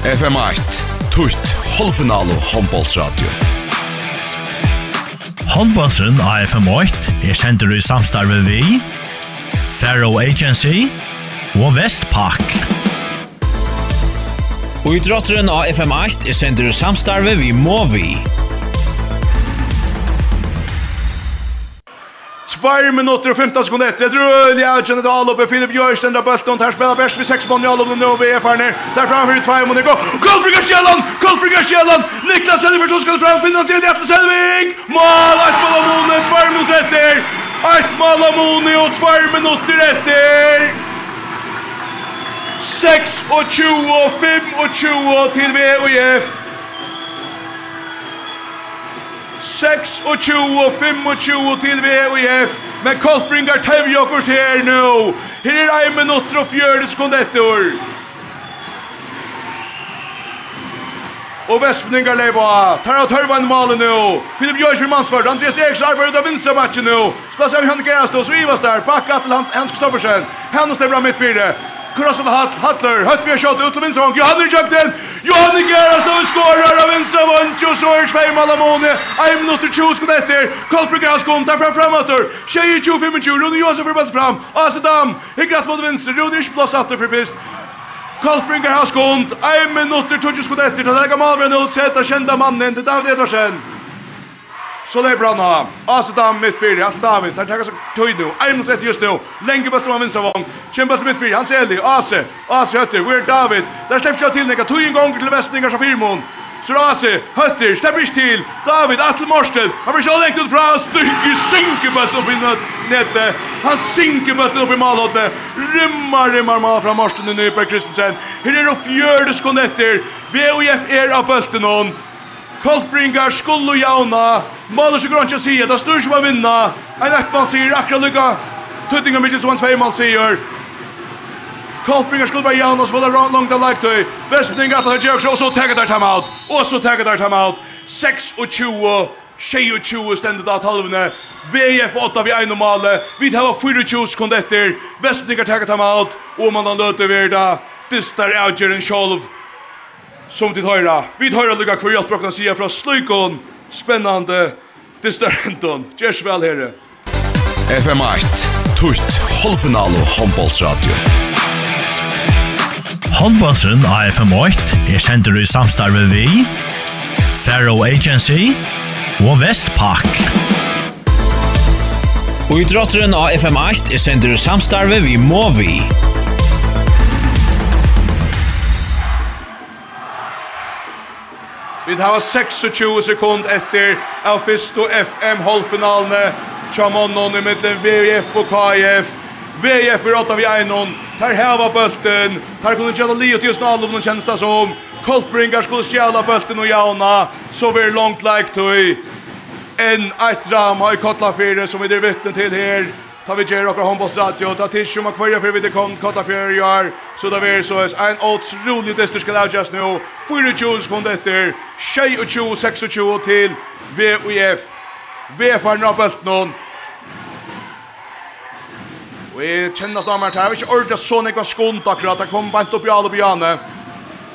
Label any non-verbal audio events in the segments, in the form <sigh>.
FM8, tutt, Halvfinale og håndbollsradio. Håndbollsen av FM8 er sender i samstarve vi, Faro Agency og Vestpak. Og idrotteren av FM8 er sender i samstarve vi Movi. Tvær minutter og 15 sekunder etter. Jeg Et rull, ja, Kjennet Alup, Filip Jørsten, der bøtten, her spiller best ved 6 måneder, Alup, nå vi er ferdig. Der framfor i tvær måneder, gå! Gold for Garskjelland! Gold for Garskjelland! Niklas Selvig, to skal fram, finansiell Hjertel Selvig! Mål, Et mål av Mone, tvær minutter etter! Et mål av Mone, og tvær minutter etter! 6 og 20 og 5 og 20 til VOF. 26, 25 til VHF. Men Kolfringar tevje okkurs her nå. Her er 1 minutter og 4 sekunder etter. Og Vespningar leipa. Tar av tørvan malen nå. Filip Jørsson Mansvart. Andreas Eriksson arbeider av vinstra matchen nå. Spas av Janne Gerastå. og Ivas der. Bakka til Hans Kristoffersen. Hennes det bra mitt fire. Krossad Hattler. Høttvi har kjøtt ut til vinstra vank. Johanner Jøkten. Johanne Geras då skorar av vänstra vant och så är två mål av Mone. Ein minutt och 20 sekunder efter. Kolfrik Geras kom där fram framåt. Tjejer 25 minuter. Rune Johansson för bollen fram. Asadam. Higrat mot vänster. Rune är blåsatt för pist. Kolfrik Geras kom. Ein minutt och 20 sekunder efter. Det där gamla Rune utsätter kända mannen. Det där det. Så lägger Branna. Alltså där mitt fyra. Alltså David. tar tar sig tid nu. En mot rätt just nu. Länge bort från vänstra vång. Kämpa till mitt fyra. Han ser det. Ase. Ase hötter. We're David. Där släpps jag till Nika. Tog en gång till Västningar som firmon. Så Ase. Hötter. Släpper inte till. David. Atle Morsten. Han blir så längt ut från. Styrker. Sinker bort upp i nätet. Han sinker bort upp i malhåttet. Rymmar, rymmar mal från Morsten och Nyberg Kristensen. Här är det fjörde skonetter. VOF är av bulten Kolfringar skulle jauna. Måler sig grønja sier, det er styr som å vinne. En ettmann sier, akkurat lykka. Tuttinga mykje som en tveimann sier. Kolfringar skulle bare jauna, så var det langt av leiktøy. Vestmenning at han gjør, og så tegget der time out. Og så tegget der time out. 26, 22 stendet av talvene. VF 8 vi ein normale. Vi tar 24 sekunder etter. Vestmenning har tegget time out. Og man har løte verda. Distar avgjøren sjolv som tid høyra. Vi høyra lukka hver hjelp brokna sida fra Sløykon, spennande distarenton. Gjers vel herre. FM 8, tutt, halvfinal og håndbollsradio. Håndbollsen av FM 8 er sender i samstarve vi, Faro Agency og Vestpak. Og i drotteren av FM 8 er sender i samstarve vi Movi. Vi har 26 sekund etter av Fisto FM halvfinalene. Chamonnon i mittlen VF og KF. VF er åtta vi einon. Tar heva bulten. Tar kunne kjella li og tjus om noen kjensta som. Kolfringar skulle stjela bulten og jauna. Så vi er langt leik tøy. En eit ram har i Kotla 4 som vi er vittnen til her. Ta vi ger och Hombos Radio ta tisjum og kvarja fyrir vi det kom Kota för gör så da vi er så är en otrolig tester skal lägga just nu. Fyra tjus kom 26, efter. Tjej VUF. VF har bølt noen, någon. Vi kjenner snart her, vi ikke ordet sånn ikke var skunt akkurat, det kom bant opp i alle bjane.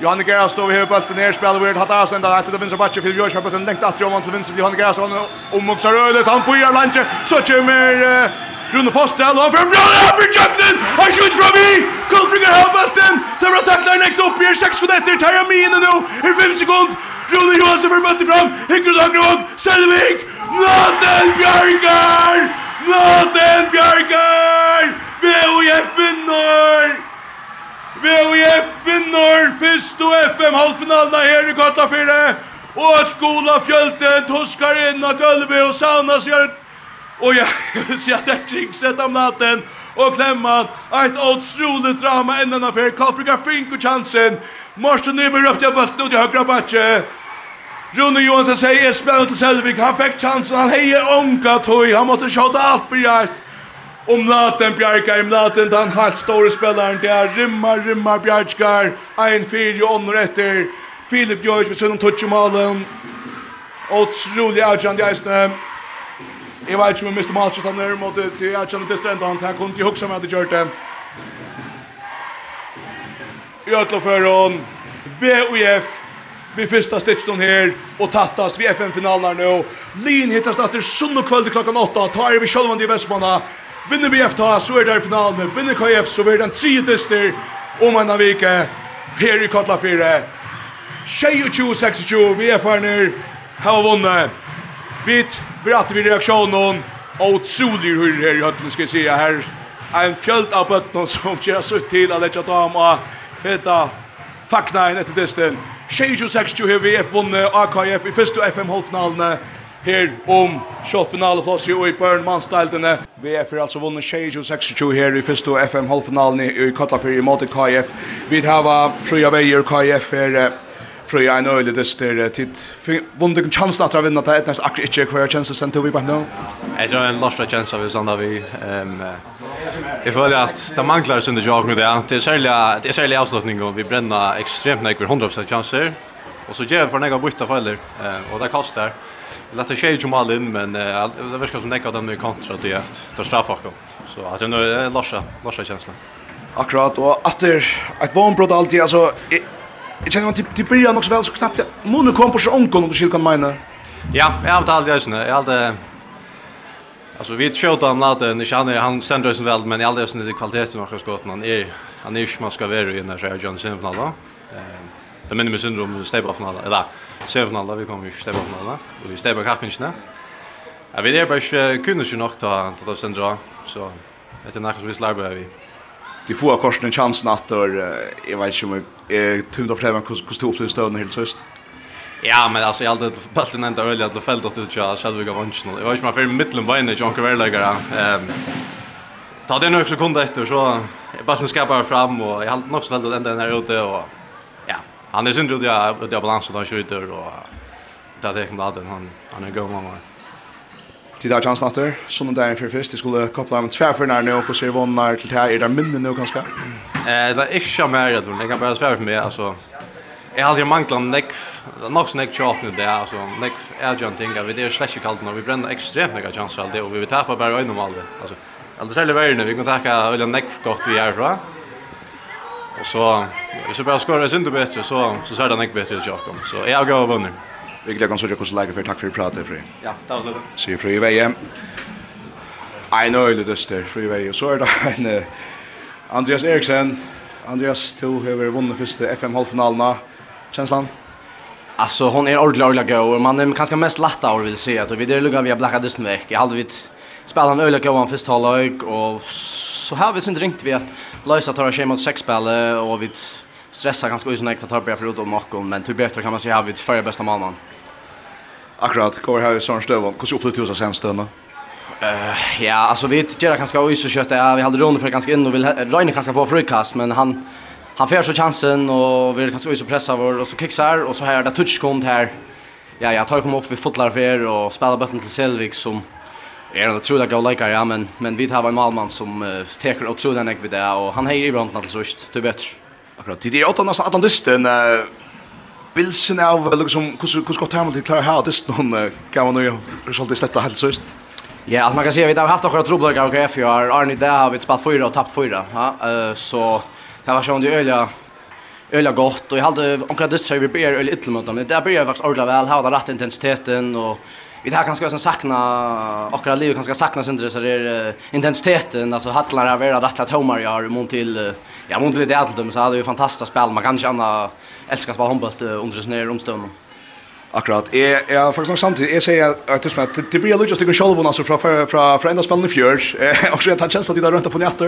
Johanne Geras då vi har bulten ner spiller vi har tagit ända etter det vinner matchen för Björn bulten längt att Johan til vinner Johanne Geras han omvokser Uppsala han på Irland så kommer Uh, Rune Fostel, og fram Brønne, og for Jöknen, han skjøt fra vi! Kolfringer har bulten, bra takler nekt opp, gjør 6 sekunder etter, tar Terja Mine nå, er 5 sekund, Rune Johansen for møtte fram, Hikker og Dagrevåg, Selvik, Naten Bjørgar! Naten Bjørgar! VOF vinner! VOF vinner! Fyrst og FM halvfinalen er her i Kata 4, og at Gola fjölten, toskar inn av gulvet og saunas gjør Och jag ser att jag trickset om natten och klämmat ett otroligt drama ändan av er. Karl Fink og chansen. Morsen Nyberg røpte till bulten ut i høyre backe. Rune Johansson sier jeg spelar till Selvig. Han fikk chansen. Han heier ånka tog. Han måste tjata alt for hjärt. Om natten Bjarkar, om natten den halvt store spelaren der. Rimmar, rimmar Bjarkar. Ein fyr og ånder efter. Filip Gjörg vid sidan touch i malen. Utrolig avgjørende i Jeg vet ikke om jeg mister matchen han der, måte, til jeg kjenner til strendet han, jeg kunne ikke huske meg at jeg gjør det. I Øtloføren, VUF, vi fyrsta stitchen her, og tattas vi FN-finalen her nå. Lin hittast etter sunn og kvöld klokkan 8, tar vi sjølvand i Vestmanna, vinner vi FTA, så er det finalen, vinner KF, så er det en tredje dyster, om en av vike, her i Kotla 4. 22-26, vi er ferner, her var vunnet. Bit, Bratt vi reaktionen otrolig hur här i ska jag säga här. En fjöld av bötten som kör så till att lägga dem och heta fackna in etter desten. 26 har vi F-vunne AKF i första FM-halvfinalen her om sjåfinaleplass i og i Børn Mansdaldene. VF har altså vunnet 26-26 her i første FM-halvfinalen i Kotlafyr i måte KF. Vi har Frøya Veier KF her Frå jag en öle dyster tid. Vunnit en chans att vinna det nästa akkurat inte kvar chans sen tog vi bara nu. Jag tror en lost chans av sån vi ehm Jag føler at det mangler sin jag med det. Det er særlig, det er særlig avslutning, og vi brenner ekstremt nekker 100% chanser. Og så gjør vi for nekka bytta eh og det koster. Det lette tjej som all in, men det verkar som nekka dem i kontra til at det er straffakken. Så at det er larsa, larsa känslan. Akkurat, og at det er et vanbrott alltid, altså, Jeg kjenner at det bryr nok så väl så knappt. Måne kom på sig onkon om du skulle kan mena. Ja, jag har alltid jag Jeg har hade Alltså vi sköt han låt den känner han ständer sig väl men i alla fall kvaliteten och skott han är han är ju man ska vara i när så John Sinfinal då. Eh det minner mig syndrom stäba finala eller semifinal vi kommer ju stäba finala och vi stäba kappinchen. Jag vet det bara kunde ju nog ta att det sen så det är något som vi slarvar vi de får korsen en chans att och jag vet inte om jag tungt av främman kostar upp till stöden helt sist. Ja, men alltså jag hade bulten ända öl att fällt åt ut jag själv gav vanschen. Jag var inte om för mitten var inne John Kaverlägare. Ehm Ta det några sekunder efter så bulten ska bara fram och jag hade nog så väl ända där ute och ja, han är synd att jag att jag balansen där skjuter och där det kan han han är god mamma. Tid har chans natter. Sånn det er for først. De skulle koppla med tværførene nå, og se vånene til det her. Er det minne nå, kanskje? Eh, det var ikke mer, jeg tror. Jeg kan bare svære for meg, altså. Jeg hadde jo manglet nek, nok snakk tjåpne det, altså. Nek er jo en ting, vi er slett ikke kalt nå. Vi brenner ekstremt nekk av chanser alltid, og vi vil tape bare øynene om alle. Altså, alt er særlig verden, vi kan takke øyne nek godt vi er fra. Og så, hvis vi bare skårer synd og bedre, så, så ser det nek bedre til tjåpne. Så jeg har gav vunnet. Vi gleder kan sørge hvordan leger for takk for pratet, Fri. Ja, takk var det. Sier Fri i veien. Ein øyne døster, Fri i veien. Så er det en Andreas Eriksen. Andreas, du har vunnet første FM-halvfinalene. Kjenslan? Alltså hon är ordentligt ordentligt god och man är kanske mest lätt och vill se att vi det lugga vi har blackat dysten veck. Jag hade vi spelat en öliga god första halvlek och så här vi synd ringt vi att lösa tar schema mot sex spel och vi stressar ganska usnäkt att ta på för utom Markon men hur bättre kan man säga har vi förra bästa mannen. Akkurat, går här i i Stövon. Hur Hvordan opplevde du oss av sen støvån? Uh, ja, alltså vi gör att ganska ojs och kött ja, vi hade rån för ganska in och vill Reine kanske få frukast men han han får så chansen och vi är ganska ojs och pressar vår och så kicksar och så här där touch kom här. Ja, jag tar kom upp vi fotlar för er och spelar bollen till Selvik som är en otrolig god like ja men men vi har en målman som uh, tar otroligt nek vid det och han hejer i runt till sist, det är bättre. Akkurat, det är åtta nästan att dysten bilsen av liksom hur hur gott till klara här det någon kan man nu sålde släppta helt sist. Ja, att man kan se vi har haft några trubbel av KF i år. Arne där har vi spelat fyra och tappat fyra. Ja, eh så det var sån det öliga öliga gott och jag hade omkring det så vi ber öl ytterligare mot dem. Det börjar faktiskt ordla väl, ha den rätt intensiteten och vi har kanske som sakna och liv kanske sakna sen så det är intensiteten alltså hallar har varit rätt homar jag har mot till ja mot lite allt så hade ju fantastiskt spel man kanske andra älskar spela handboll under sån här omstånd Akkurat. Jeg, jeg har faktisk nok samtidig, jeg sier at det, det, det blir lukket stikker sjolvun altså fra, fra, fra, fra enda spennende fjør, <laughs> eh, og så jeg tar chans at de der rundt og funnet.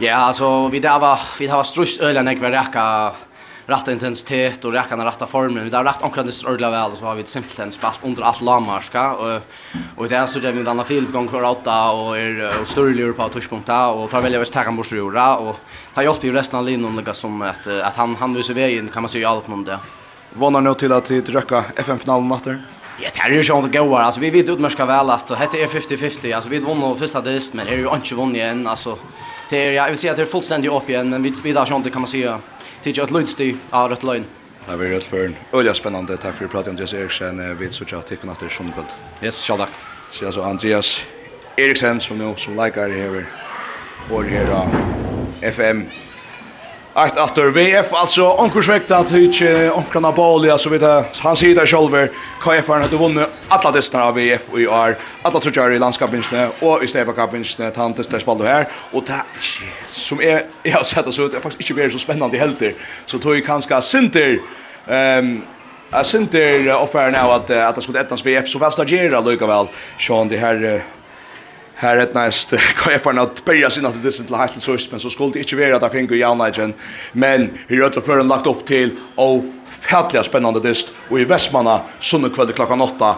Ja, altså, vi där var, vi har strust øyne, jeg var rekka, rätt intensitet och räckan rätta former. Vi har rätt omkring det ordla väl så har vi simpelthen spalt under allt lamarska och och det är så där med andra film gång kvar åtta och är och större på touchpunkta och tar väl över tagen bort jura och har hjälpt ju resten av linjen lika som att att han han visar vägen kan man se allt om det. Vånar nu till att det röka FM-finalen natten. Ja, det här är ju sånt goa. Alltså vi vet utmärska väl att det är 50-50. Alltså vi vann första dist men är ju inte vunnit än alltså. Det är jag vill säga att det är fullständigt upp igen men vi vi där sånt kan man säga tycker att Lundsty av rätt line. Det var rätt för en öliga spännande. Tack för att prata Andreas Eriksen. Vi så tjatt tycker att det är. Yes, tjatt tack. Så alltså Andreas Eriksen, som nu som likar det här. Vår här FM Ett åter VF alltså onkursvektat hyrke onkrarna bolja så vid han sitter själva KF har inte vunnit alla destnar av VF och i år, alla trutjar i landskapinnsne och i stebakapinnsne, tantes der spaldu här. Och det som är, jag har sett så ut, är faktiskt inte mer så spännande helt så tog jag kanske Sinter, ehm, Jag synes det offeren av att, at det skulle ettans VF, så vel lika väl. Sean, det här här ett näst kan jag att börja sin att det inte helt så men så skulle det inte vara att jag fick ju Janajgen men hur har det förrän lagt upp till och Hattliga spännande dist och i Västmanna sunnekväll klockan 8.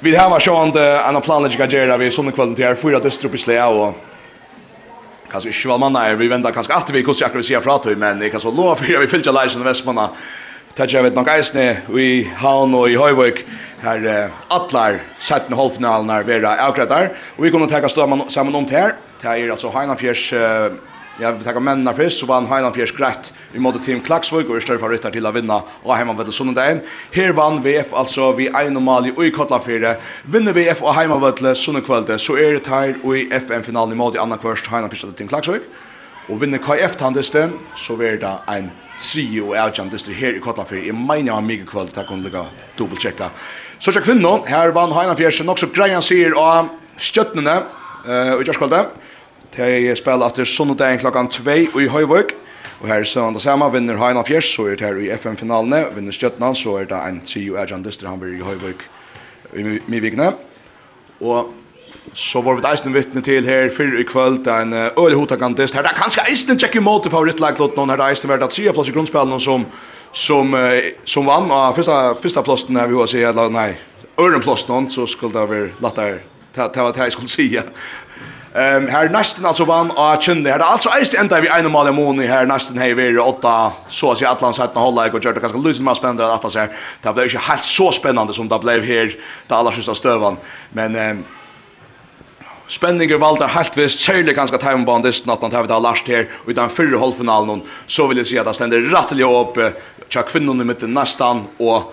Vi har var sjön en planlägga gera vi sunnekvällen till här fyra dist upp i slä och kanske inte väl manna vi vända kanske att vi kus jag säga framåt men det kan så lova för vi fyllde lägen i Västmanna. Tack jag vet nog eisne vi har nu i Høyvøk her atlar 17 halvfinalerna vera akkurat der och vi kommer att ta stå samman om til her Det er altså uh, ja, vi tenker mennene først, så vann han Heinanfjers greit i måte Team Klaksvøk, og er større favoritter til å vinne, og heimavedde Sunnendein. Her vann VF, altså vi er normal i Ui Kotlafire. Vinner VF og heimavedde Sunnekvølde, så er det her i FN-finalen i måte i andre kvørst Heinanfjers til Team Klaksvøk. Og vinner KF-tandisten, så er det en trio og avgjandist her i Kotlafyr. Jeg mener han mye kvöld, takk hun lukka dobbeltsjekka. Så tja kvinnen, her vann Heinan Fjersen, så greien sier av stjøttnene, uh, i Det De spiller etter sondagen klokken 2 i Høyvøk. Og her er søndag samme, vinner Heina Fjers, så er det her i FM-finalene. Vinner Stjøtnan, så er det en trio Erjan Dyster, han blir i Høyvøk i Mivikene. Og så var vi eisen vittne til her fyrr i kvöld, en øyelig hotakantist. Her er kanskje eisen tjekk i måte favorittlaglåten, her er eisen vært at tria plass i grunnspillene som, som, som vann, og fyrsta, fyrsta plassen her vi har å eller nei, øren plassen, så skulle det være latt der Det var det jeg skulle si. Um, her nesten altså vann av kjønne. Her er altså eist enda vi ene mal i måned her nesten hei veri åtta, så å si at Atlantshetten og Holleik og gjør det ganske lysen mer spennende at det her. Det ble ikke helt så spennende som det ble her da alle synes av støven. Men um, spenninger valgte helt visst, særlig ganske timebandisten at han tar vi da Lars her og i den fyrre holdfinalen, så vil jeg si at det stender rettelig opp tja kvinnerne mitt nesten og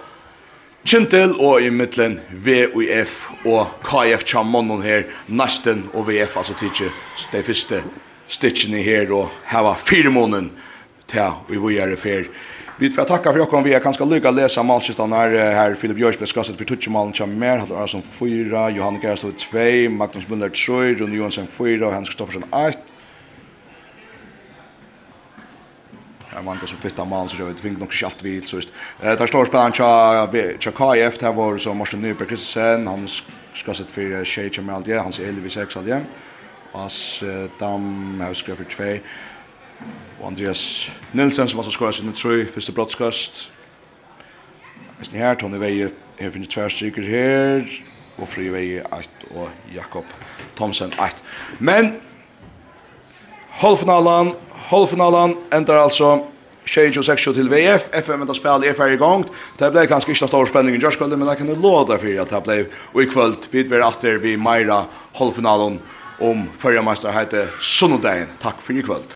Kintil og i mittlen VUF og KF Chamonon her, Nasten og VF, altså tidsje, de første stitchene her og heva fire månen til vi vågjere fer. Vi får takka for jokon, vi er kanskje lykka lesa malskittan her, her Filip Jørsberg skasset for tutsjemalen kjem mer, Hattel Arason 4, Johan Gerstad 2, Magnus Müller 3, Rune Johansen 4 og Hans Kristoffersen 8, vanka som fitta man så det vet nok nog shot vi så just. Eh där står spelaren Cha Cha KF där var så Martin Nyberg Kristensen han ska sett för Shay Jamal där han ser Elvis X där. As dam har skrivit för två. Och Andreas Nilsson som har skorat sin tre första broadcast. Visst här Tony Veje har finnit her. Og och Friveje 8 och Jakob Thomsen 8. Men Halvfinalen, halvfinalen endar alltså Shage och sexual till VF FM enda att er ferdig färdig gång. Det blev kanske ikke stor spenning i Josh men det kan låta för at det blev og i kvöld vid vi atter vi meira halvfinalen om førjemeister mästare heter Sundagen. Tack för i kvöld.